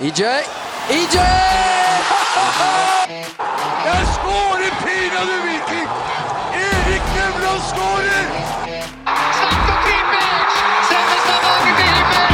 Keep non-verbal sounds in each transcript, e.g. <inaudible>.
EJ. EJ! <laughs> Jeg skårer pinadø Viking! Erik Nevland skårer! Slatko Tripic! Sender Stavanger til himmels!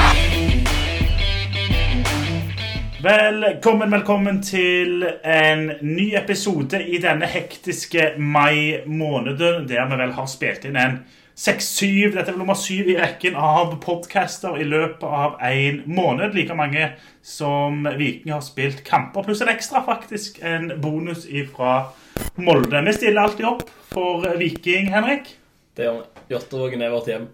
Velkommen, velkommen til en ny episode i denne hektiske mai-måneden, der vi vel har spilt inn en 6-7, dette er vel nummer 7 i rekken av podcaster i løpet av en måned. Like mange som Viking har spilt kamper, pluss en ekstra faktisk, en bonus fra Molde. Vi stiller alltid opp for Viking, Henrik. Det gjør vi. Jåttåvågen er vårt hjem.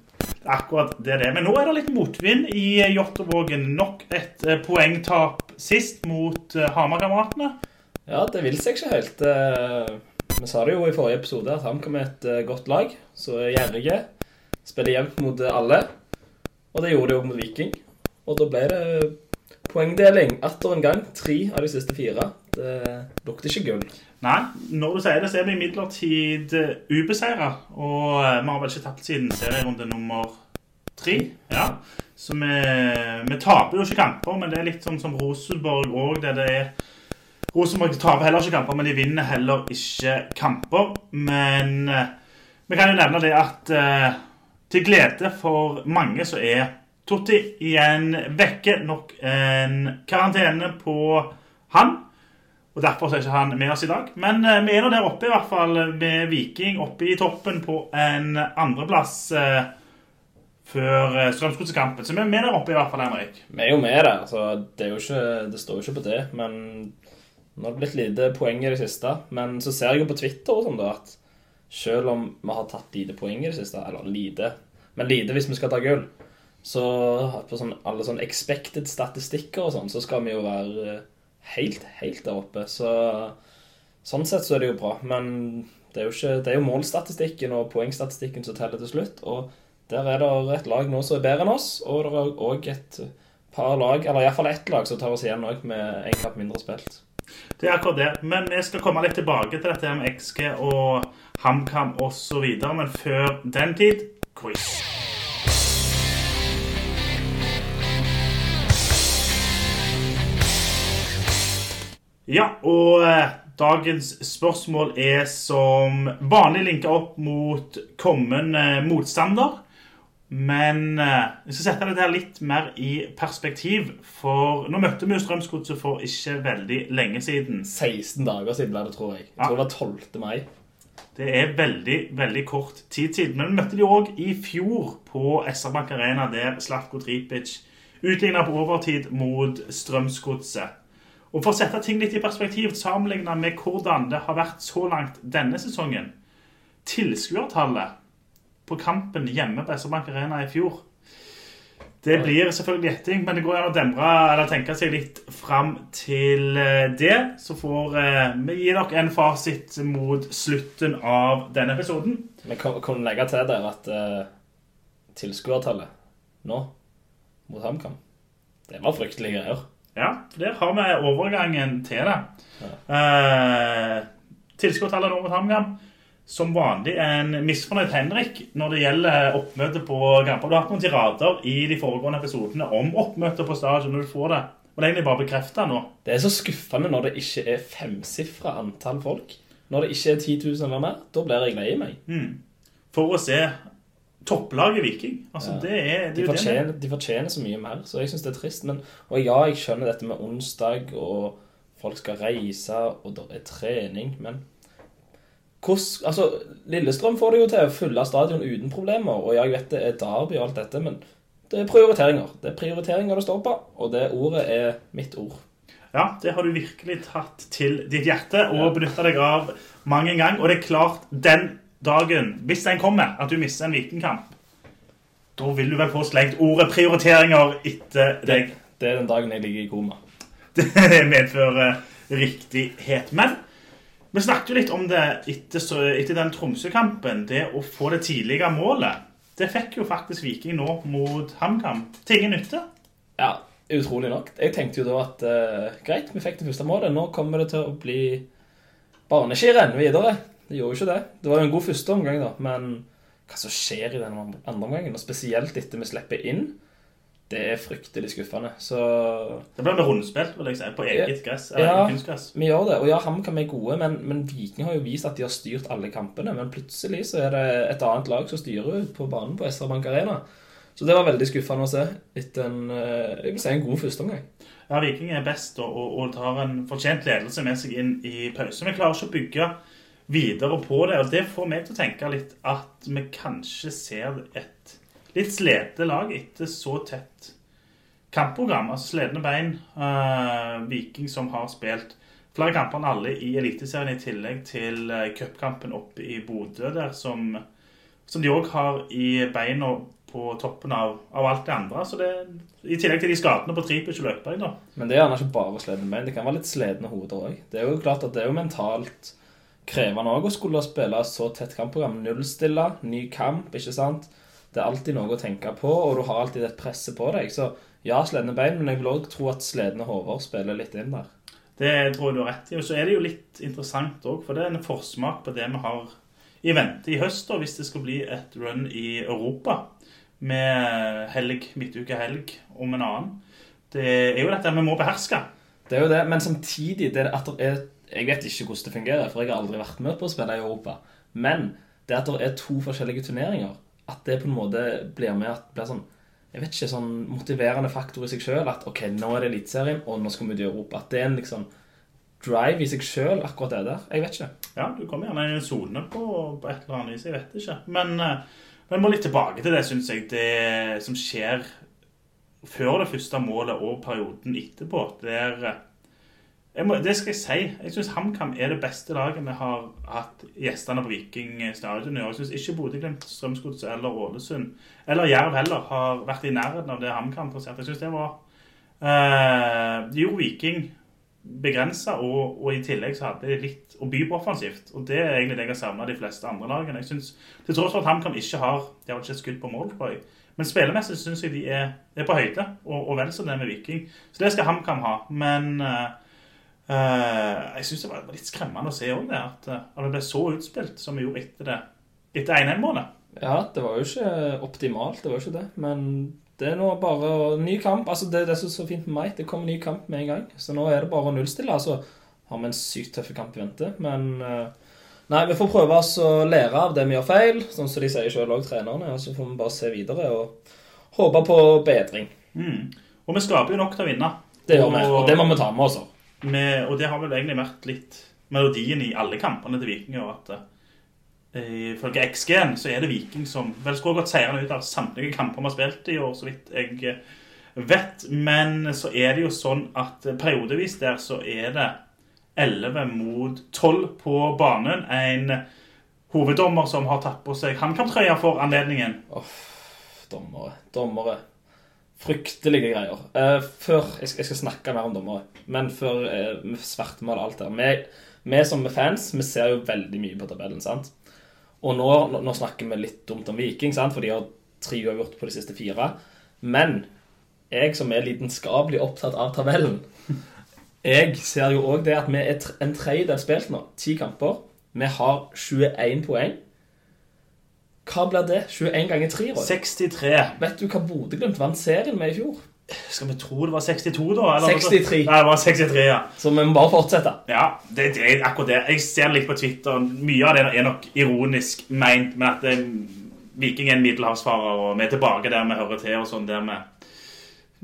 Akkurat det er det. Men nå er det litt motvind i Jåttåvågen. Nok et eh, poengtap sist mot eh, Hamar-kameratene. Ja, det vil seg ikke helt. Eh, Vi sa det jo i forrige episode at HamKam er et eh, godt lag, så er gjerrige. Spiller jevnt mot eh, alle. Og det gjorde de òg mot Viking. Og da ble det poengdeling atter en gang. Tre av de siste fire. Det lukter ikke gull. Nei, når du sier det, så er vi imidlertid ubeseira. Og eh, vi har vel ikke tapt siden serierunde nummer tre. Ja. Så vi, vi taper jo ikke kamper, men det er litt sånn som Rosenborg òg, der det er Rosenborg taper heller ikke kamper, men de vinner heller ikke kamper. Men eh, vi kan jo nevne det at eh, til glede for mange så er Totti igjen vekke. Nok en karantene på han. Og Derfor er ikke han med oss i dag. Men eh, vi er nå der oppe, i hvert fall med Viking oppe i toppen på en andreplass eh, før Strømsgodset-kampen. Så vi er med der oppe, i hvert fall, Henrik. Vi er jo med der. så det, er jo ikke, det står jo ikke på det. Men nå har det blitt lite poeng i det siste. Men så ser jeg jo på Twitter og sånn da at selv om vi har tatt lite poeng i det siste, eller lite, men lite hvis vi skal ta gull, så på sånn, alle sånn expected statistikker og sånn, så skal vi jo være helt, helt der oppe. Så sånn sett så er det jo bra. Men det er jo, ikke, det er jo målstatistikken og poengstatistikken som teller til slutt. Og der er det et lag nå som er bedre enn oss, og det er òg et par lag, eller iallfall ett lag, som tar oss igjen òg med én kamp mindre spilt. Det er akkurat det. Men jeg skal komme litt tilbake til dette med XG og HamKam osv. Men før den tid quiz. Ja, og eh, dagens spørsmål er som vanlig linka opp mot kommende motstander. Men vi jeg skal sette det der litt mer i perspektiv. For nå møtte vi jo Strømsgodset for ikke veldig lenge siden. 16 dager siden ble det, tror jeg. Jeg Ja. tror det var 12. mai. Det er veldig, veldig kort tid siden. Men vi møtte de òg i fjor på SR-Bank Arena, der Slavko Tripic utligna på overtid mot Strømsgodset. Og For å sette ting litt i perspektiv, sammenligna med hvordan det har vært så langt denne sesongen Tilskuertallet på kampen hjemme på SR-Bank Arena i fjor Det blir selvfølgelig gjetting, men det går an å demre eller tenke seg litt fram til eh, det. Så får eh, vi gi dere en fasit mot slutten av denne episoden. Vi kan, legge til der at uh, tilskuertallet nå mot HamKam Det var fryktelige greier. Ja, for der har vi overgangen til det. Eh, Tilskuertallet nå mot HamKam. Som vanlig en misfornøyd Henrik når det gjelder oppmøte på kamper. Du har hatt noen tirader i de foregående episodene om oppmøte på stadion. når du får det. Og det er egentlig bare bekrefta nå. Det er så skuffende når det ikke er femsifra antall folk. Når det ikke er 10 000 eller mer. Da blir jeg lei meg. For å se topplaget Viking. Altså, Ja. det er, det De er fortjener, de fortjener så mye mer, så jeg syns det er trist. Men, og ja, jeg skjønner dette med onsdag, og folk skal reise, og det er trening, men hvordan, altså, Lillestrøm får det jo til å fylle stadion uten problemer, og jeg vet det er derby og alt dette, men det er prioriteringer. Det er prioriteringer det står på, og det ordet er mitt ord. Ja, det har du virkelig tatt til ditt hjerte og benytta deg av mange en gang. Og det er klart, den dagen, hvis den kommer, at du mister en Vikingkamp, da vil du vel få slengt ordet 'prioriteringer' etter deg. Det er den dagen jeg ligger i koma. <laughs> Det medfører riktighet. Men vi snakket jo litt om det etter, etter den Tromsø-kampen. Det å få det tidlige målet. Det fikk jo faktisk Viking nå mot HamKam. Til ingen nytte. Ja, utrolig nok. Jeg tenkte jo da at uh, greit, vi fikk det første målet. Nå kommer det til å bli barneskirenn videre. Det gjorde jo ikke det. Det var jo en god første omgang, da. Men hva som skjer i den andre omgangen, og spesielt etter vi slipper inn det er fryktelig skuffende. Så Det med rundspill, vil jeg si, på eget gress. Eller Ja. kunstgress. vi gjør det. Og ja, HamKam er gode, men, men Viking har jo vist at de har styrt alle kampene. Men plutselig så er det et annet lag som styrer på banen på SR Bank Arena. Så det var veldig skuffende å se etter en, eh, jeg vil si en god førsteomgang. Ja, Viking er best og, og tar en fortjent ledelse med seg inn i pause. Vi klarer ikke å bygge videre på det, og det får meg til å tenke litt at vi kanskje ser et litt slete lag etter så tett kampprogram. Altså slitne bein. Uh, Viking som har spilt flere kamper enn alle i Eliteserien, i tillegg til uh, cupkampen oppe i Bodø der, som, som de òg har i beina på toppen av, av alt det andre. Så det, I tillegg til de skadene på Tripic og Løkberg, da. Men det er gjerne ikke bare slitne bein. Det kan være litt slitne hoder òg. Det er jo klart at det er jo mentalt krevende òg å skulle spille så tett kampprogram. Nullstille, ny kamp, ikke sant. Det er alltid noe å tenke på, og du har alltid et presse på deg. Så ja, sledne bein, men jeg vil òg tro at sledne hoder spiller litt inn der. Det tror jeg du har rett i. Og så er det jo litt interessant òg, for det er en forsmak på det vi har i vente i høst, da, hvis det skal bli et run i Europa med helg, midtuke helg om en annen. Det er jo dette vi må beherske. Det er jo det, men samtidig det at det er, Jeg vet ikke hvordan det fungerer, for jeg har aldri vært med på å spille i Europa. Men det at det er to forskjellige turneringer, at det på en måte blir med at blir sånn jeg vet ikke, sånn motiverende faktor i seg sjøl. At ok, nå er det Eliteserien, og nå skal vi i Europa. At det er en liksom drive i seg sjøl, akkurat det der. Jeg vet ikke. Ja, du kommer gjerne i en sone på, på et eller annet vis. Jeg vet ikke. Men eh, vi må litt tilbake til det, syns jeg. Det som skjer før det første målet og perioden etterpå. Der, eh, jeg må, det skal jeg si. Jeg syns HamKam er det beste laget vi har hatt gjestene på Viking i år. Jeg syns ikke Bodø-Glimt, Strømsgodset eller Ålesund eller Jerv heller har vært i nærheten av det HamKam presterte. Jeg syns det var eh, De Viking begrensa, og, og i tillegg så hadde de litt å by på offensivt. Og det er egentlig det jeg har savna de fleste andre lagene. Jeg synes, Til tross for at HamKam ikke har De har ikke et skudd på mål, tror jeg. Men spillemessig syns jeg de er, er på høyde, og, og vel så det med Viking. Så det skal HamKam ha. Men eh, jeg syns det var litt skremmende å se òg det, at, eh, at det ble så utspilt som vi gjorde etter det etter 1-1-målet. Ja, det var jo ikke optimalt, det var jo ikke det. Men det er nå bare ny kamp. Altså, det, det er så, fint med meg. Det kommer ny kamp med en gang. Så nå er det bare å nullstille. Altså, har vi en sykt tøff kamp i vente, men eh, Nei, vi får prøve oss å lære av det vi gjør feil, sånn som de sier sjøl òg, trenerne. Og så får vi bare se videre og håpe på bedring. Mm. Og vi skaper jo nok til å vinne. Det gjør vi, og det må vi ta med oss. også. Med, og det har vel egentlig vært litt melodien i alle kampene til Viking. Og at eh, ifølge XG-en så er det Viking som vel skulle gått seirende ut av samtlige kamper vi har spilt i år, så vidt jeg vet. Men så er det jo sånn at periodevis der så er det 11 mot 12 på banen. En hoveddommer som har tatt på seg HamKam-trøya for anledningen. Dommere. Dommere. Fryktelige greier. Uh, før, jeg skal, jeg skal snakke mer om dommere, men før vi uh, svartmaler alt der vi, vi som er fans, vi ser jo veldig mye på tabellen, sant? Og nå, nå, snakker vi litt dumt om Viking, sant? for de har tre uavgjort på de siste fire. Men jeg som er lidenskapelig opptatt av tabellen, jeg ser jo òg det at vi er en tredjedel spilt nå. Ti kamper. Vi har 21 poeng. Hva blir det? 21 ganger 3, Roy? 63. Vet du hva Bodø-Glimt vant serien med i fjor? Skal vi tro det var 62, da? Eller? 63. Nei, det var 63, ja. Så vi må bare fortsette. Ja, det, det er akkurat det. Jeg ser litt på Twitter. Mye av det er nok ironisk meint, men at eh, Viking er en middelhavsfarer, og vi er tilbake der vi hører til. og sånn der vi...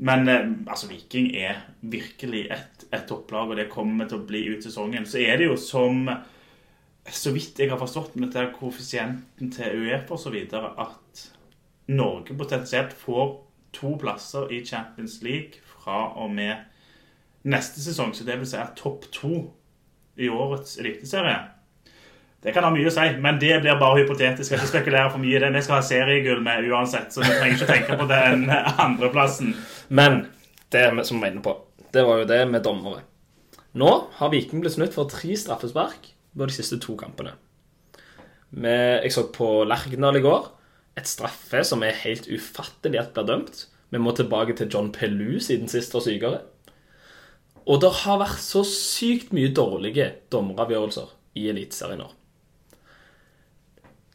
Men eh, altså, Viking er virkelig et, et topplag, og det kommer til å bli ut sesongen. Så er det jo som Så vidt jeg har forstått med dette koeffisienten til Uefa osv., at Norge potensielt får to plasser i Champions League fra og med neste sesong. Så det vil si at topp to i årets eliteserie. Det kan ha mye å si, men det blir bare hypotetisk. Jeg skal ikke spekulere for mye i det. Vi skal ha seriegull med uansett, så vi trenger ikke tenke på den andreplassen. Men det som vi var inne på, det var jo det med dommere. Nå har Viking blitt snudd for tre straffespark på de siste to kampene. Med, Jeg så på Lerkendal i går. Et straffe som er helt ufattelig at blir dømt. Vi må tilbake til John Pellu siden sist var sykere. Og det har vært så sykt mye dårlige dommeravgjørelser i Eliteserien nå.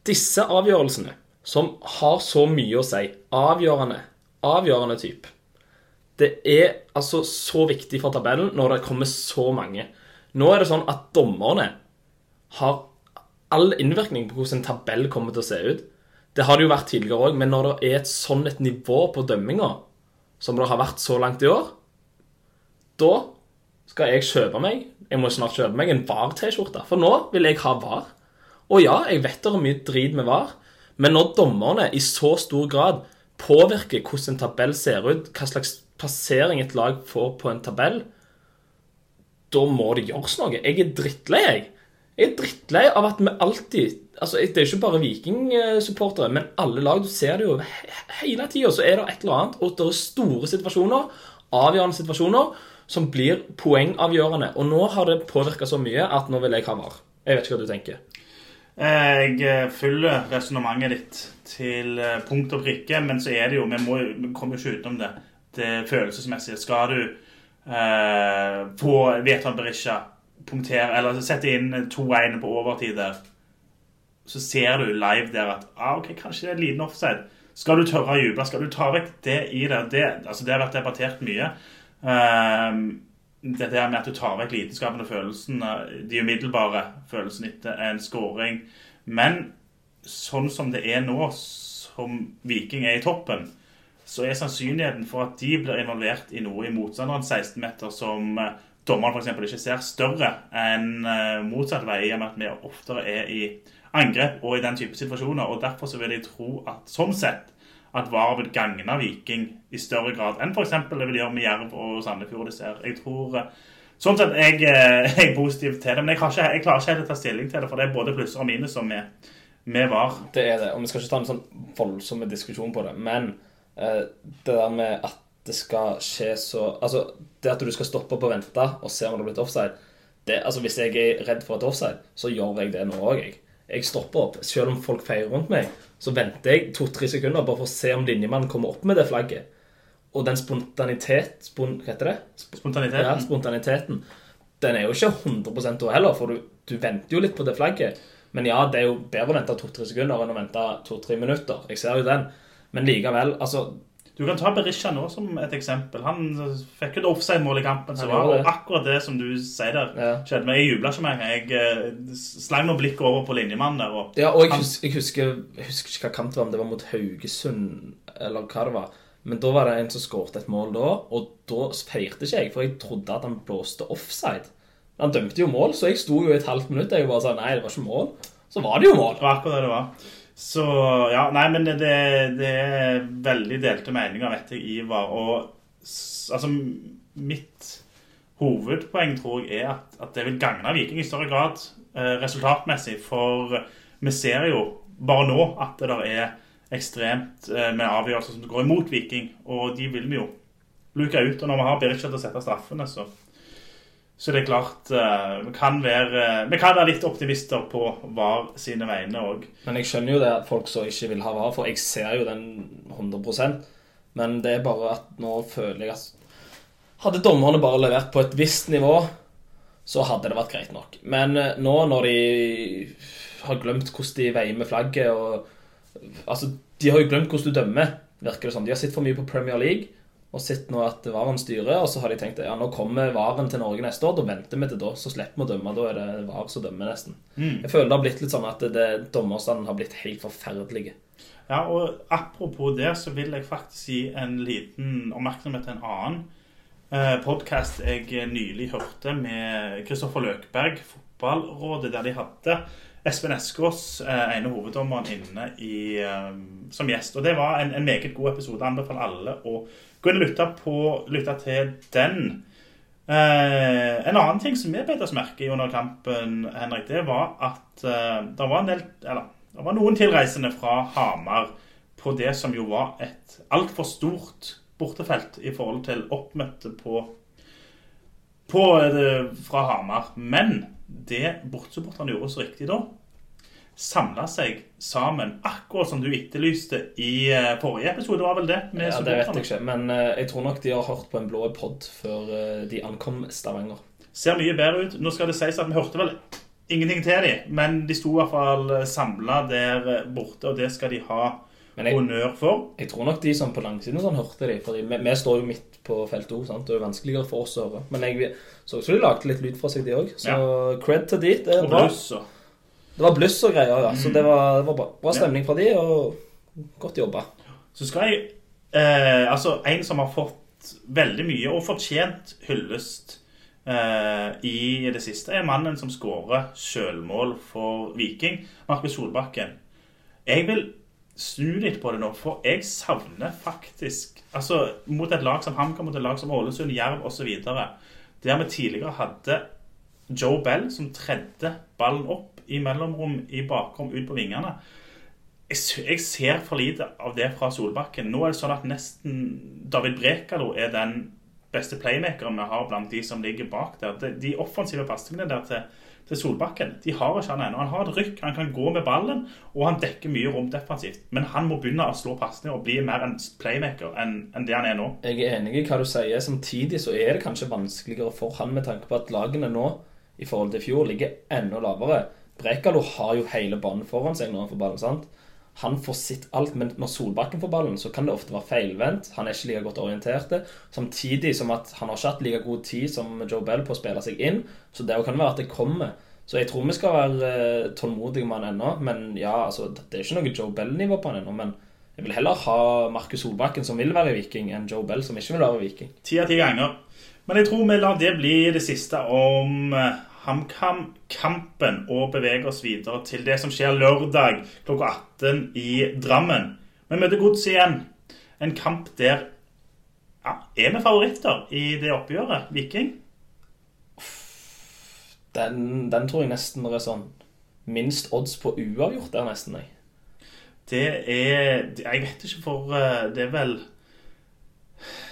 Disse avgjørelsene, som har så mye å si, avgjørende, avgjørende type, Det er altså så viktig for tabellen når det kommer så mange. Nå er det sånn at dommerne har all innvirkning på hvordan en tabell kommer til å se ut. Det har det jo vært tidligere òg, men når det er et sånn et nivå på dømminga som det har vært så langt i år, da skal jeg kjøpe meg Jeg må snart kjøpe meg en VAR-T-skjorte, for nå vil jeg ha VAR. Og ja, jeg vet det er mye drit med VAR, men når dommerne i så stor grad påvirker hvordan en tabell ser ut, hva slags plassering et lag får på en tabell, da må det gjøres noe. Jeg er drittlei, jeg. Jeg er drittlei av at vi alltid altså Det er ikke bare Viking-supportere, men alle lag. Du ser det jo hele tida. Så er det et eller annet, og det er store situasjoner, avgjørende situasjoner, som blir poengavgjørende. Og nå har det påvirka så mye at nå vil jeg ha VAR. Jeg vet ikke hva du tenker. Jeg eh, følger resonnementet ditt til eh, punkt og prikke, men så er det jo Vi, må, vi kommer jo ikke utenom det. Det følelsesmessige. Skal du eh, få Veton Berisha punktere, eller sette inn 2-1 på overtid der, så ser du live der at ah, ok, kanskje det er en liten offside. Skal du tørre å juble? Skal du ta vekk det i det? Det, altså, det har vært debattert mye. Um, det der med at du tar vekk lidenskapen og følelsen, eh, de umiddelbare følelsene etter en scoring. Men sånn som det er nå, som Viking er i toppen, så er sannsynligheten for at de blir involvert i noe i motstanderen 16-meter som eh, dommeren f.eks. ikke ser, større enn eh, motsatt vei, i og med at vi oftere er i angrep og i den type situasjoner. og Derfor så vil jeg tro at sånn sett at VAR vil gagne Viking i større grad enn f.eks. det vil gjøre med Jerv og Sandefjord. Jeg tror eh, Sånn sett jeg, eh, <laughs> jeg er positiv til det, men jeg, ikke, jeg klarer ikke helt å ta stilling til det, for det er både plusser og minus som er med VAR. Det er det, og vi skal ikke ta en sånn voldsom diskusjon på det. Men det der med at det skal skje så Altså, det at du skal stoppe opp og vente og se om det har blitt offside det, altså Hvis jeg er redd for et offside, så gjør jeg det nå òg, jeg. Jeg stopper opp. Selv om folk feirer rundt meg, så venter jeg to-tre sekunder bare for å se om linjemannen kommer opp med det flagget. Og den spontanitet spon, Hva heter det? Sp Spontaniteten. ja, spontaniteten. Den er jo ikke 100 da heller, for du, du venter jo litt på det flagget. Men ja, det er jo bedre å vente to-tre sekunder enn å vente to-tre minutter. Jeg ser jo den. Men likevel, altså Du kan ta Berisha nå som et eksempel. Han fikk jo et offside-mål i kampen. Så var det. akkurat det som du sier der, Ja. skjedde. Men jeg jubla ikke gang. Jeg eh, slang nå blikket over på linjemannen der. og Ja, og jeg, Han- husker, jeg, husker, jeg husker ikke hva kamp det var, om det var mot Haugesund, eller hva det var. Men da var det en som skåret et mål da, og da feirte ikke jeg, for jeg trodde at han blåste offside. Han dømte jo mål, så jeg sto jo i et halvt minutt og jeg bare sa nei, det var ikke mål. Så var det jo mål. Det var akkurat det det var. Så ja, nei, men det, det, er veldig delte meninger, vet jeg, i VAR. Og altså mitt hovedpoeng tror jeg er at, at det vil gagne Viking i større grad eh, resultatmessig. For vi ser jo bare nå at det der er ekstremt eh, med avgjørelser som går imot Viking. Og de vil vi jo luke ut. Og når vi har Berisha til å sette straffene, så så det er klart uh, vi, kan være, vi kan være litt optimister på VAR sine vegne òg. Men jeg skjønner jo det at folk så ikke vil ha VAR, for jeg ser jo den 100% Men det er bare at nå føler jeg at Hadde dommerne bare levert på et visst nivå, så hadde det vært greit nok. Men eh, nå når de har glemt hvordan de veier med flagget og Altså, de har jo glemt hvordan du dømmer, virker det som. De har sett for mye på Premier League og sett nå at VAR-en styrer, og så har de tenkt ja, nå kommer VAR-en til Norge neste år, da venter vi til da, så slipper vi å dømme. Da er det VAR som dømmer, nesten. Jeg føler det har blitt litt sånn at det, dommerstanden har blitt helt forferdelig. Ja, og apropos det, så vil jeg faktisk gi en liten oppmerksomhet til en annen eh, podkast jeg nylig hørte med Kristoffer Løkberg, Fotballrådet, der de hadde Espen Eskås, eh, ene hoveddommeren, inne i, eh, som gjest. Og det var en, en meget god episode. Jeg anbefaler alle å gå inn og lytte, til den. Eh, en annen ting som vi bet oss merke i under kampen, Henrik, det var at eh, det var del Eller det var noen tilreisende fra Hamar på det som jo var et altfor stort bortefelt i forhold til oppmøtte på, på eh, fra Hamar. Men det bortsupporterne gjorde så riktig da, samla seg sammen, akkurat som du etterlyste i eh, forrige episode, var vel det? Med Ja, det vet jeg ikke, men eh, jeg tror nok de har hørt på en blå pod før eh, de ankom Stavanger. ser mye bedre ut. Nå skal det sies at vi hørte vel ingenting til dem, men de sto i hvert fall samla der borte, og det skal de ha honnør for. Jeg tror nok de som på langsiden sånn hørte de, fordi vi, vi står jo midt på feltet òg, sant. Det er jo vanskeligere for oss å høre. Men jeg så også de lagde litt lyd fra seg, de òg. Så cred til de. Det, er bra. og- det var bluss og greier, ja. Så det var, det var bra. bra stemning fra de, og godt jobba. Så skal jeg eh, Altså, en som har fått veldig mye og fortjent hyllest eh, i det siste, er mannen som skårer selvmål for Viking, Markus Solbakken. Jeg vil snu litt på det nå, for jeg savner faktisk Altså, mot et lag som HamKam, mot et lag som Ålesund, Jerv osv., der vi tidligere hadde Joe Bell som tredde ballen opp i mellomrom, i bakrom, ut på vingene jeg, ser for lite av det fra Solbakken. Nå er det sånn at nesten David Brekalo er den beste playmakeren vi har blant de som ligger bak der. De, offensive pasningene der til, til Solbakken, de har ikke han ennå. Han har et rykk, han kan gå med ballen, og han dekker mye rom defensivt. Men han må begynne å slå pasninger og bli mer en playmaker enn enn det han er nå. Jeg er enig i hva du sier. Samtidig så er det kanskje vanskeligere for han med tanke på at lagene nå, i forhold til i fjor, ligger enda lavere. Brekalo har jo hele banen foran seg når han får ballen. sant? Han får sitt alt, men når Solbakken får ballen, så kan det ofte være feilvendt. Han er ikke like godt orientert. Samtidig som at han har ikke hatt like god tid som Joe Bell på å spille seg inn. Så det kan være at det kommer. Så jeg tror vi skal være eh, tålmodige med han ennå. Men ja, altså, det er ikke noe Joe Bell-nivå på han ennå. Men jeg vil heller ha Markus Solbakken, som vil være Viking, enn Joe Bell, som ikke vil være Viking. Ti av ti ganger. Men jeg tror vi lar det bli det siste om eh, HamKam-kampen og beveger oss videre til det som skjer lørdag klokka 18 i Drammen. Vi møter Godset igjen. En kamp der ja, Er vi favoritter i det oppgjøret? Viking? Den, den tror jeg nesten er sånn minst odds på uavgjort der, nesten. jeg. Det er Jeg vet ikke, for eh, det er vel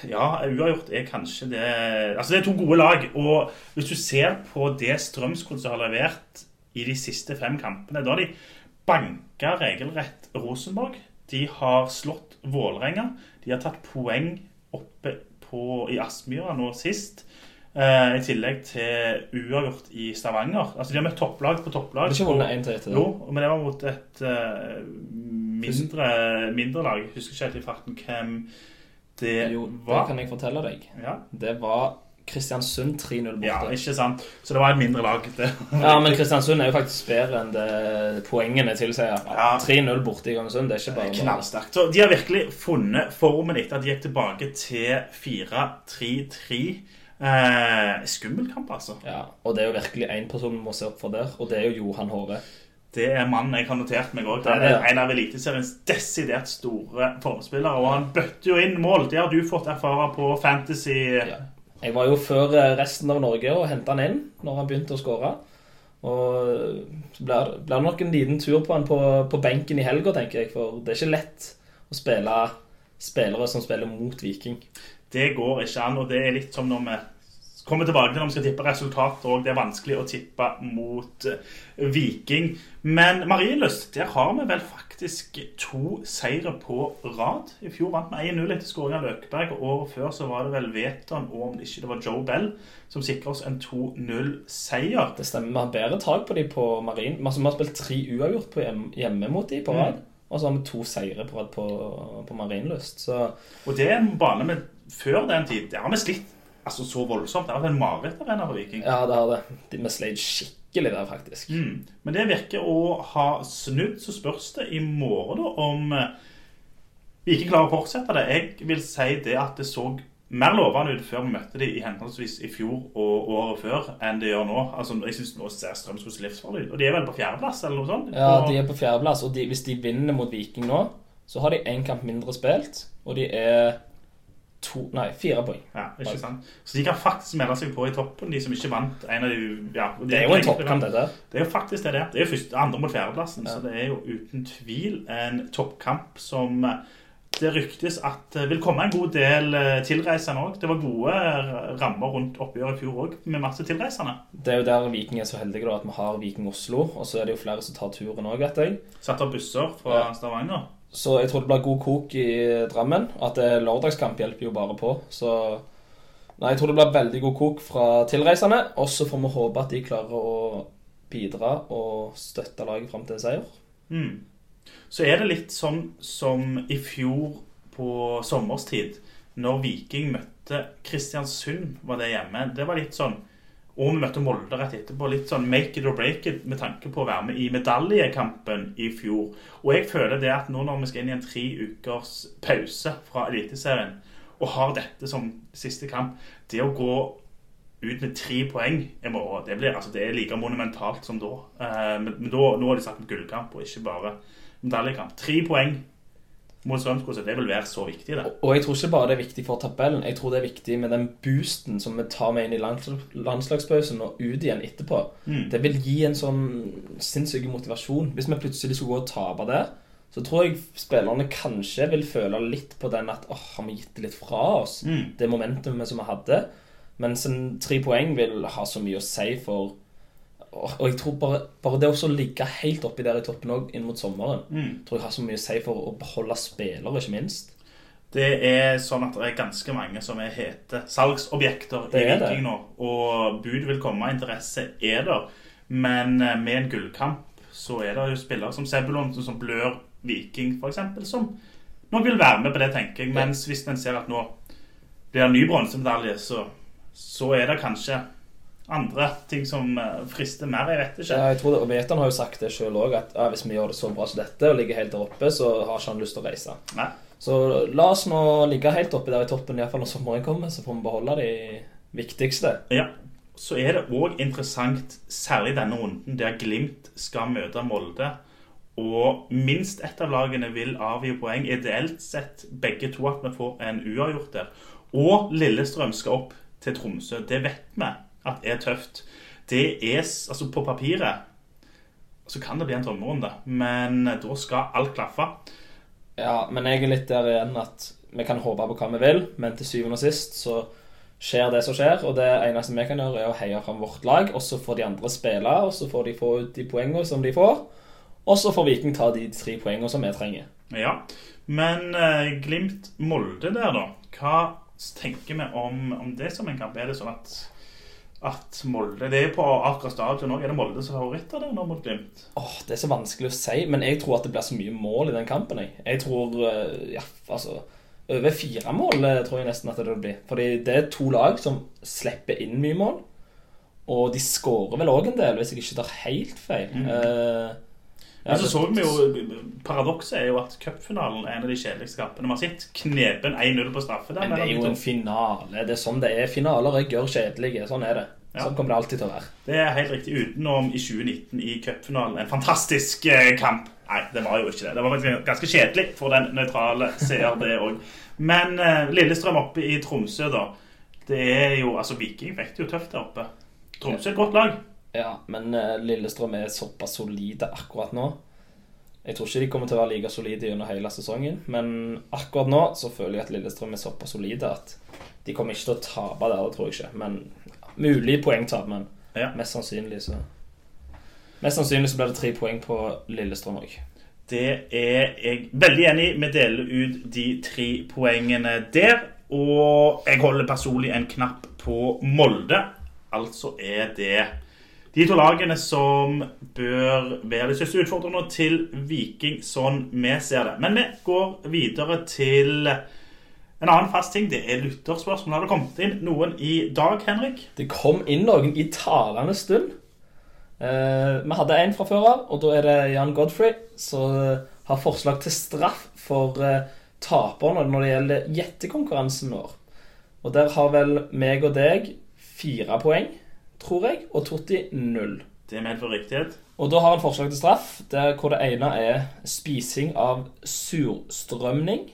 Ja, uavgjort er kanskje det Altså, det er to gode lag. Og hvis du ser på det Strømsgodset har levert i de siste fem kampene, da har de banka regelrett Rosenborg. De har slått Vålerenga. De har tatt poeng oppe på, i Aspmyra nå sist. eh, I tillegg til uavgjort i Stavanger. Altså, De har møtt topplag på topplag. Det er ikke vunnet én til etter det? Jo, men det var mot et uh, mindre, mindre lag. Husker ikke helt i farten hvem det Jo, det kan jeg fortelle deg. Ja. Det var Kristiansund 3-0 borte. ja, ikke sant. Så det var et mindre lag. Det. Ja, men Kristiansund er jo faktisk bedre enn det poengene tilsier. Ja. 3-0 borte i Kristiansund, det er ikke bare. Knallsterkt. Så de har virkelig funnet formen etter at de gikk tilbake til 4-3-3. Eh, skummel kamp, altså. Ja, og det er jo virkelig én person vi må se opp for der, og det er jo Johan Håre. Det er mannen jeg har notert meg òg. Han er en av eliteseriens desidert store formspillere. Og han bøtter jo inn mål. Det har du fått erfare på Fantasy. Ja. Jeg var jo før eh, resten av Norge og henta han inn når han begynte å skåre. Og så det blir det nok en liten tur på han på, på benken i helga, tenker jeg. For det er ikke lett å spille spillere som spiller mot Viking. Det går ikke an, og det er litt som når vi kommer tilbake til når vi skal tippe resultat, og det er vanskelig å tippe mot eh, Viking. Men Marienlyst, der har vi vel faktisk to seire på rad. I fjor vant vi 1-0 etter skåring av Løkberg, og året før så var det vel Veton, og om det ikke det var Joe Bell, som sikra oss en 2-0-seier. Det stemmer, Vi har bedre tak på de på Marien. Altså, vi har spilt tre uavgjort på hjemme mot de på rad. Og så har vi to seire på rad på, på Marienlyst. Så Og det er en bane med før den tid. Det har vi slitt altså, så voldsomt. Det har vært en marerittarena for Viking. ja, det har det. De- Vi sleit skikkelig der, faktisk. Mm. Men det virker å ha snudd, så spørs det i morgen da om eh, vi ikke klarer å fortsette det. Jeg vil si det at det så mer lovende ut før vi møtte de i henholdsvis i fjor og året før enn det gjør nå. Altså, jeg synes nå ser Strømsgods livsfarlig ut. Og de er vel på fjerdeplass eller noe sånt? Ja, de er på fjerdeplass, og de, hvis de vinner mot Viking nå, så har de én kamp mindre spilt, og de er to Nei, fire poeng. Ja, ikke sant? Så de kan faktisk melde seg på i toppen, de som ikke vant en av de ja, de Det er jo en toppkamp, dette. Det er jo faktisk det det er. Det er jo første, andre mot fjerdeplassen, Ja. så det er jo uten tvil en toppkamp som eh, det ryktes at eh, vil komme en god del eh, tilreisende òg. Det var gode rammer rundt oppgjøret i fjor òg, med masse tilreisende. Det er jo der Viking er så heldige, da, at vi har Viking Oslo, og så er det jo flere som tar turen òg, vet jeg. Satt av busser fra Ja. Stavanger. Så jeg tror det blir god kok i Drammen. At det er lørdagskamp hjelper jo bare på. Så Nei, jeg tror det blir veldig god kok fra tilreisende. Og så får vi håpe at de klarer å bidra og støtte laget fram til en seier. Mm. så er det litt sånn som i fjor på sommerstid, når Viking møtte Kristiansund, var det hjemme. Det var litt sånn Og vi møtte Molde rett etterpå. Litt sånn make it or break it med tanke på å være med i medaljekampen i fjor. Og jeg føler det at nå når vi skal inn i en tre ukers pause fra Eliteserien, og har dette som siste kamp, det å gå ut med tre poeng i morgen, det, blir, altså, det er like monumentalt som da. Eh, men da, nå har de sagt gullkamp, og ikke bare medaljekamp. Tre poeng mot Strømsgodset, det vil være så viktig, det. Og jeg tror ikke bare det er viktig for tabellen. Jeg tror det er viktig med den boosten som vi tar med inn i lands landslagspausen og ut igjen etterpå. Mm. Det vil gi en sånn sinnssyk motivasjon. Hvis vi plutselig skulle gå og tape der, så tror jeg spillerne kanskje vil føle litt på den at åh, har vi gitt det litt fra oss? Mm. Det momentumet som vi hadde. Mens en tre poeng vil ha så mye å si for Og jeg tror bare, bare det å ligge helt oppi der i toppen òg inn mot sommeren, Mm. tror jeg har så mye å si for å beholde spillere, ikke minst. Det er sånn at det er ganske mange som er hete salgsobjekter i. Viking nå. Og bud vil komme, interesse er der. Men eh, med en gullkamp så er det jo spillere som Sebulon, som blør Viking f.eks., som nok vil være med på det, tenker jeg. Mens hvis en ser at nå blir det en ny bronsemedalje, så, så er det kanskje andre ting som eh, frister mer. Jeg vet ikke. Ja, jeg tror det, og Veton har jo sagt det sjøl òg, at ja, hvis vi gjør det så bra som dette og ligger helt der oppe, så har ikke han lyst til å reise. Nei. Så la oss nå ligge helt oppe der i toppen, iallfall når sommeren kommer, så får vi beholde de viktigste. Ja. Så er det òg interessant, særlig denne runden, der Glimt skal møte Molde. Og minst ett av lagene vil avgi poeng. Ideelt sett begge to at vi får en uavgjort der. Og Lillestrøm skal opp til Tromsø. Det vet vi at er tøft. Det er altså på papiret så kan det bli en drømmerunde, men da skal alt klaffe. Ja, men jeg er litt der igjen at vi kan håpe på hva vi vil, men til syvende og sist så skjer det som skjer, og det eneste vi kan gjøre, er å heie fram vårt lag, og så får de andre spille, og så får de få ut de poengene som de får, og så får Viking ta de tre poengene som vi trenger. Ja, men eh, Glimt-Molde der, da. Hva tenker vi om, om det som en kamp? Er det sånn at, at Molde Det er på Aker stadion òg. Er det Molde som er favoritter der nå mot Glimt? Åh, det er så vanskelig å si, men jeg tror at det blir så mye mål i den kampen. Jeg, jeg tror eh, ja, altså Over fire mål eh, tror jeg nesten at det blir. Fordi det er to lag som slipper inn mye mål. Og de skårer vel òg en del, hvis jeg ikke tar helt feil. Eh, ja, Men så så vi jo Paradokset er jo at cupfinalen er en av de kjedeligste kampene vi har sett. Knepen 1-0 på straffe der. Men det er jo en finale. Det er sånn det er. Finaler er gørr kjedelige. Sånn er det. Ja. Sånn kommer det alltid til å være. Det er helt riktig. Utenom i 2019 i cupfinalen. En fantastisk eh, kamp. Nei, det var jo ikke det. Det var faktisk ganske kjedelig for den nøytrale seer, det òg. Men eh, Lillestrøm oppe i Tromsø, da. Det er jo Altså, Viking fikk det jo tøft der oppe. Tromsø er et godt lag. Ja, men eh, Lillestrøm er såpass solide akkurat nå. Jeg tror ikke de kommer til å være like solide gjennom hele sesongen, men akkurat nå så føler jeg at Lillestrøm er såpass solide at de kommer ikke til å tape der, det tror jeg ikke. Men mulig poengtap, men Ja. mest sannsynlig så Mest sannsynlig så blir det tre poeng på Lillestrøm òg. Det er jeg veldig enig i. Vi deler ut de tre poengene der. Og jeg holder personlig en knapp på Molde. Altså er det de to lagene som bør være de største utfordrerne til Viking, sånn vi ser det. Men vi går videre til en annen fast ting. Det er lytterspørsmål. Har det kommet inn noen i dag, Henrik? Det kom inn noen i talende stund. Eh, vi hadde en fra før av, og da er det Jan Godfrey som eh, har forslag til straff for eh, taperne når det gjelder gjettekonkurransen vår. Og der har vel meg og deg fire poeng, tror jeg, og Totti null. Det medfører riktighet. Og da har han forslag til straff, der hvor det ene er spising av surstrømning.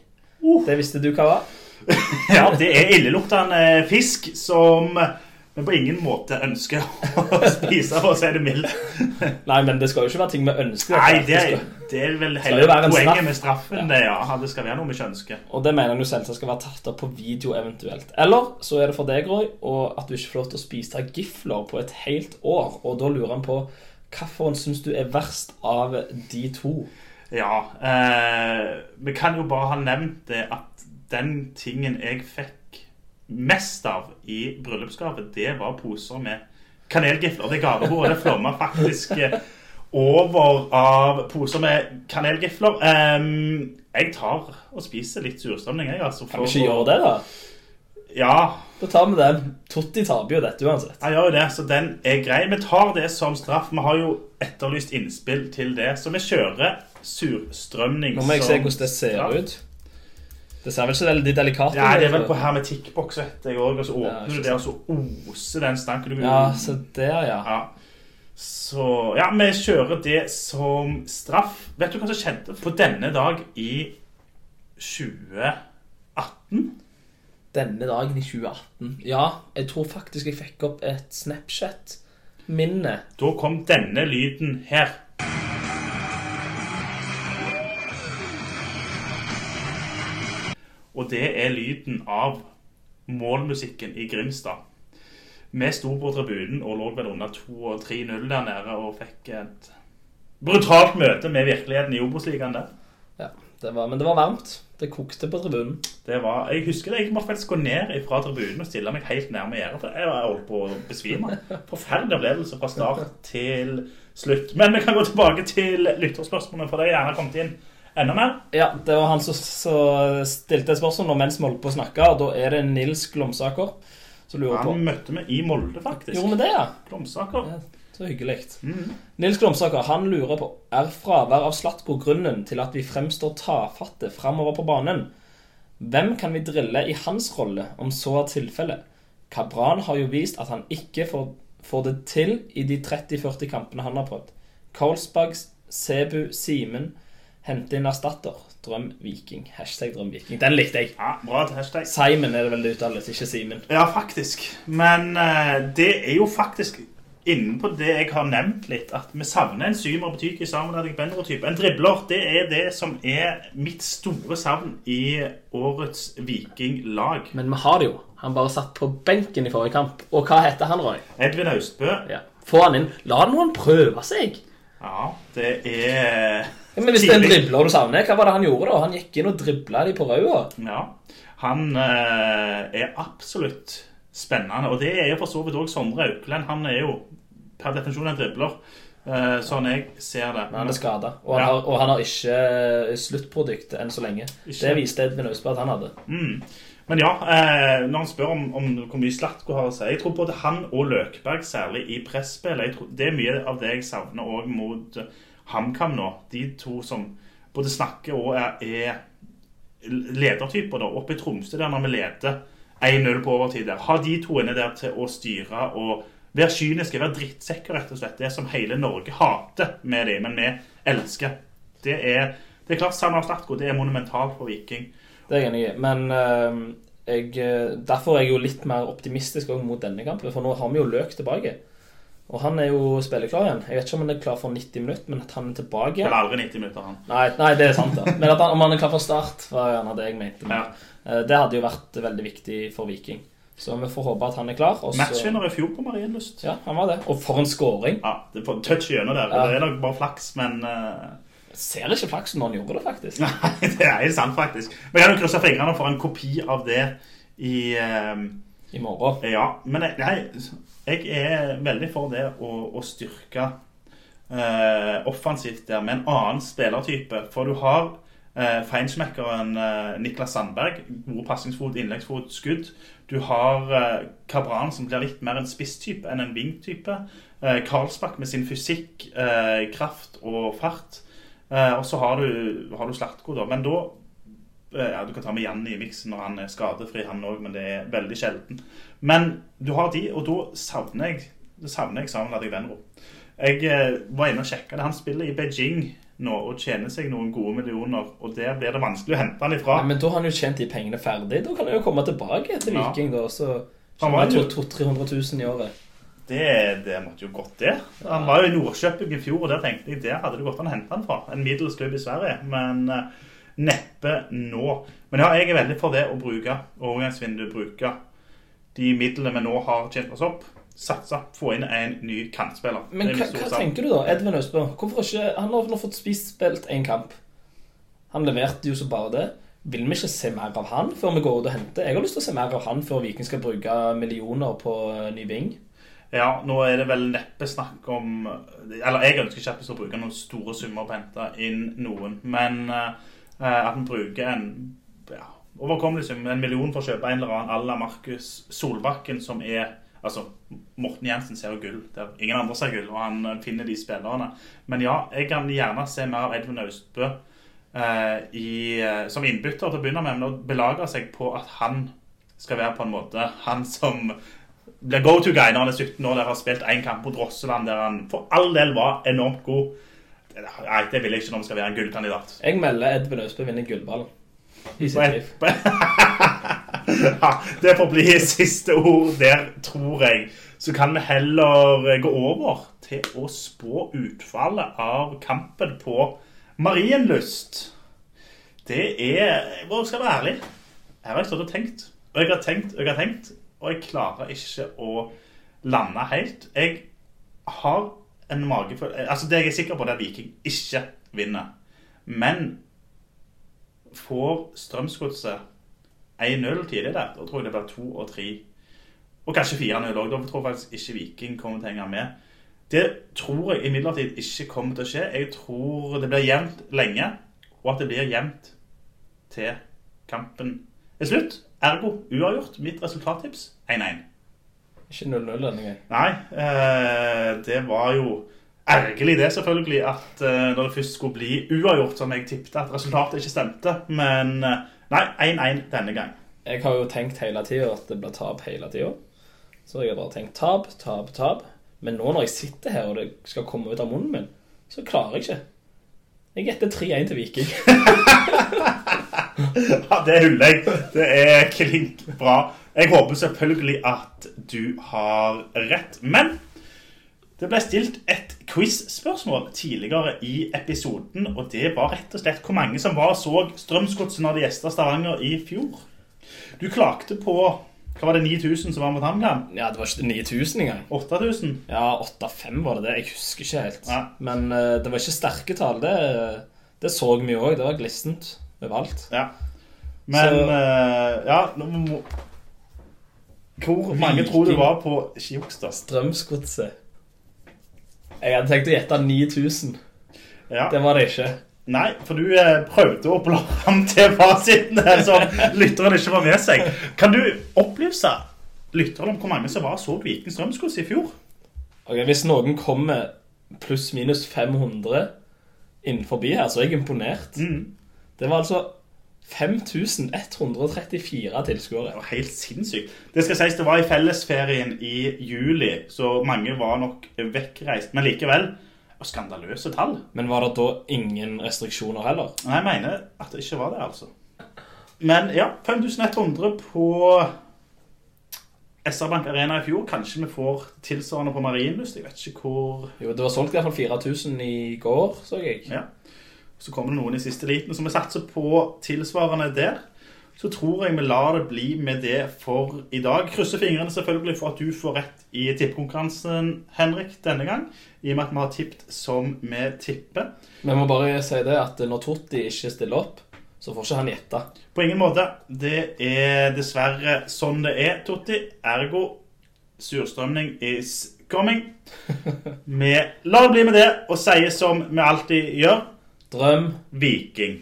Det visste du hva var? <laughs> Ja, det er illeluktende fisk som vi på ingen måte ønsker å <laughs> spise, for å si det mildt. Nei, men det skal jo ikke være ting vi ønsker. Nei, det, er, det er vel hele poenget med straffen. Det, ja. Det skal være noe vi ikke ønsker. Og det mener jo selvsagt skal være tatt opp på video eventuelt. Eller så er det for deg, Roy, og at du ikke får lov til å spise gifler på et helt år. Og da lurer han på hvilken syns du er verst av de to? Ja, eh, vi kan jo bare ha nevnt det at den tingen jeg fikk mest av i bryllupsgave, det var poser med kanelgifler. Det gavebordet det flomma faktisk eh, over av poser med kanelgifler. Um, jeg tar og spiser litt surstrømning, jeg, altså. Kan vi ikke gjøre det, da? Ja, Da tar vi den. Totti taper jo dette uansett. jeg gjør jo det, så den er grei. Vi tar det som straff. Vi har jo etterlyst innspill til det, så vi kjører surstrømning Nå må jeg se hvordan det ser straff. ut. Det ser vel ikke veldig delikat ut? Ja, det er vel altså. på hermetikkboks, vet jeg òg. Og så åpner du det, og så oser den stanken. Du, Ja, så der, ja. Ja. Så ja, vi kjører det som straff. Vet du hva som skjedde på denne dag i 2018? Denne dagen i 2018. Ja, jeg tror faktisk jeg fikk opp et Snapchat-minne. Da kom denne lyden her. Og det er lyden av målmusikken i Grimstad. Vi sto på tribunen og lå vel under 2 og 3-0 der nede og fikk et brutalt møte med virkeligheten i Obos-ligaen der. Ja, det var, Men det var varmt. Det kokte på tribunen. Det var, jeg husker det, jeg måtte faktisk gå ned fra tribunen og stille meg helt nærme gjerdet, for jeg var holdt på å besvime. <laughs> Forferdelig opplevelse fra start til slutt. Men vi kan gå tilbake til lytterspørsmålene, for det er gjerne kommet inn enda mer. Ja, det var han som som stilte spørsmål når mens vi holdt på å snakke, og da er det Nils Glomsaker som lurer på Han møtte vi i Molde, faktisk. Gjorde vi det, ja? Glomsaker. Ja, Så hyggelig. Nils Glomsaker han lurer på Er fravær av Slatko grunnen til at vi fremstår tafatte framover på banen. Hvem kan vi drille i hans rolle, om så er tilfellet? Kabran har jo vist at han ikke får, får det til i de 30-40 kampene han har prøvd. Kolsbag, Sebu, Simen Hente inn erstatter. Drøm Viking. Hashtag Drøm Viking. Den likte jeg. Ja, bra hashtag. Simon er det vel det uttales, ikke Simen. Ja, faktisk. Men uh, det er jo faktisk innenpå det jeg har nevnt litt, at vi savner en symer butikk i sammenligning Benro-type. En dribler, det er det som er mitt store savn i årets Viking-lag. Men vi har det jo. Han bare satt på benken i forrige kamp. Og hva heter han, Roy? Edvin Austbø. Ja. Få han inn. La noen prøve seg. Ja, det er men Hvis det er en dribler du savner, hva var det han gjorde da? Han gikk inn og dribla de på rauda. Ja. Han eh, er absolutt spennende. Og det er jo for så vidt òg Sondre Aukland. Han er jo per definisjon en dribler, sånn jeg ser det. Men han er skada. Og, han Ja. og han har ikke eh, sluttprodukt enn så lenge. Ikke. Det viste Edvin Austberg at han hadde. Men ja, eh, når han spør om, om hvor mye Slatko har å si Jeg tror både han og Løkberg, særlig i presspillet Det er mye av det jeg savner òg mot HamKam nå. De to som både snakker og er, er ledertyper. da Oppe i Tromsø, der når vi leder 1-0 på overtid der. Ha de to inne der til å styre og være kyniske, være drittsekker, rett og slett. Det som hele Norge hater med dem, men vi elsker. Det er, det er klart Samar Statko, det er monumentalt for Viking. Det er jeg enig i. Men eh, jeg, eh, derfor er jeg jo litt mer optimistisk mot denne kampen. For nå har vi jo Løk tilbake. Og han er jo spilleklar igjen. Jeg vet ikke om han er klar for 90 minutter, men at han er tilbake igjen Eller aldri 90 minutter, han. Nei, nei, det er sant, da. Men han, om han er klar for start, var gjerne det jeg mente. Ja. Eh, Det hadde jo vært veldig viktig for Viking. Så vi får håpe at han er klar. Også... Matchvinner i fjor på Marienlyst. Ja, han var det. Og for en scoring. Ja, det er på touch gjennom der. Ja. Det er nok bare flaks, men Jeg Ser ikke flaksen når han gjorde det, faktisk. Nei, <laughs> det er helt sant, faktisk. Men jeg kan jo krysse fingrene for en kopi av det i eh, I morgen. Ja, men jeg, nei, jeg er veldig for det å, å styrke eh, offensivt der med en annen spillertype. For du har eh, feinschmeckeren eh, Niklas Sandberg. God pasningsfot, innleggsfot, skudd. Du har eh, Kabran, som blir litt mer en spisstype enn en vingtype. Eh, Karlsbakk med sin fysikk, eh, kraft og fart. Eh, og så har du, har du Slatko, da. Men da ja, Du kan ta med Janni i miksen når han er skadefri, han òg, men det er veldig sjelden. Men du har de, og da savner jeg da savner jeg Samuel Adegbenro. Jeg eh, var inne og sjekka det. Han spiller i Beijing nå og tjener seg noen gode millioner, og der blir det vanskelig å hente han ifra. Ja, men da har han jo tjent de pengene ferdig. Da kan han jo komme tilbake til. Viking, da. Så Han var jo- han 200 000 i året. Det, det måtte jo gått det. Han var jo i Nordkjøping i fjor, og der tenkte jeg der hadde det gått an å hente han fra. En middels klubb i Sverige, men eh, neppe nå. Men ja, jeg er veldig for det å bruke overgangsvinduet, bruke de midlene vi nå har tjent oss opp. Satse, få inn en ny kantspiller. Men hva, hva tenker du da? Edvin Østbø, hvorfor ikke Han har nå fått spist spilt én kamp. Han leverte jo så bare det. Vil vi ikke se mer av han før vi går ut og henter? Jeg har lyst til å se mer av han før Viking skal bruke millioner på eh, ny ving. Ja, nå er det vel neppe snakk om Eller jeg ønsker ikke at vi skal bruke noen store summer på å hente inn noen, men eh, at vi bruker en ja, overkommelig sum, en million for å kjøpe en eller annen à la Markus Solbakken, som er Altså, Morten Jensen ser jo gull der ingen andre ser gull, og han eh, finner de spillerne. Men ja, jeg kan gjerne se mer av Edvin Austbø eh, i, eh, som innbytter til å begynne med, men å belage seg på at han skal være på en måte han som blir go to guy når han er 17 år, der har spilt én kamp mot Rosseland, der han for all del var enormt god. Nei, det vil jeg ikke når vi skal være en gullkandidat. Jeg melder Edvin Østbø vinner gullballen i sitt liv. <laughs> ja, det får bli siste ord der, tror jeg. Så kan vi heller gå over til å spå utfallet av kampen på Marienlyst. Det er Hvor skal jeg være ærlig? Her har jeg stått og tenkt. Og jeg har tenkt og jeg har tenkt, og jeg klarer ikke å lande helt. Jeg har en magefølelse Altså, det jeg er sikker på, det er at Viking ikke vinner. Men får Strømsgodset 1-0 tidlig der, da tror jeg det blir 2 og 3. Og kanskje 4-0 òg. Da tror jeg faktisk ikke Viking kommer til å henge med. Det tror jeg imidlertid ikke kommer til å skje. Jeg tror det blir jevnt lenge, og at det blir jevnt til kampen er slutt. Ergo uavgjort. Mitt resultattips 1-1. Ikke 0-0 denne gangen. Nei, eh, det var jo ergerlig det, selvfølgelig, at eh, når det først skulle bli uavgjort, som jeg tippet at resultatet ikke stemte. Men eh, nei, 1-1 denne gang. Jeg har jo tenkt hele tida at det blir tap hele tida. Så jeg har bare tenkt tap, tap, tap. Men nå når jeg sitter her og det skal komme ut av munnen min, så klarer jeg ikke. Jeg gjetter 3-1 til Viking. <laughs> Ja, det hyller jeg. Det er klink bra. Jeg håper selvfølgelig at du har rett. Men det ble stilt et quiz-spørsmål tidligere i episoden, og det var rett og slett hvor mange som var og så Strømsgodset når de gjesta Stavanger i fjor. Du klagde på hva var det 9000 som var mot HamKam? Ja, det var ikke 9000 engang. 8000? Ja, 8-5 var det det. Jeg husker ikke helt. Ja. Men uh, det var ikke sterke tall. Det, det så vi òg. Det var glissent overalt. Ja. Men Så- uh, Ja, nå må Hvor mange tror du var på Ikke juks, da. Strømsgodset. Jeg hadde tenkt å gjette 9000. Ja. Det var det ikke. Nei, for du eh, prøvde å bla fram til fasiten som lytteren ikke var med seg. Kan du opplyse lytteren om hvor mange som var så Viken Strømsgods i fjor? Ok, Hvis noen kommer pluss-minus 500 innenfor her, så er jeg imponert. Mm. Det var altså 5134 tilskuere. Det var helt sinnssykt. Det skal sies det var i fellesferien i juli, så mange var nok vekkreist. Men likevel skandaløse tall. Men var det da ingen restriksjoner heller? Nei, jeg mener at det ikke var det, altså. Men ja, 5100 på SR-Bank Arena i fjor. Kanskje vi får tilsvarende på Marienlyst. Jeg vet ikke hvor Jo, det var solgt iallfall hvert 4000 i går, så jeg. Ja. Så kommer det noen i siste liten. Så vi satser på tilsvarende der. Så tror jeg vi lar det bli med det for i dag. Krysser fingrene selvfølgelig for at du får rett i tippekonkurransen, Henrik, denne gang. I og med at vi har tippet som vi tipper. Vi må bare si det at når Totti ikke stiller opp, så får ikke han gjette. På ingen måte. Det er dessverre sånn det er, Totti. Ergo surstrømning is coming. <laughs> Vi lar det bli med det og sier som vi alltid gjør Drøm Viking.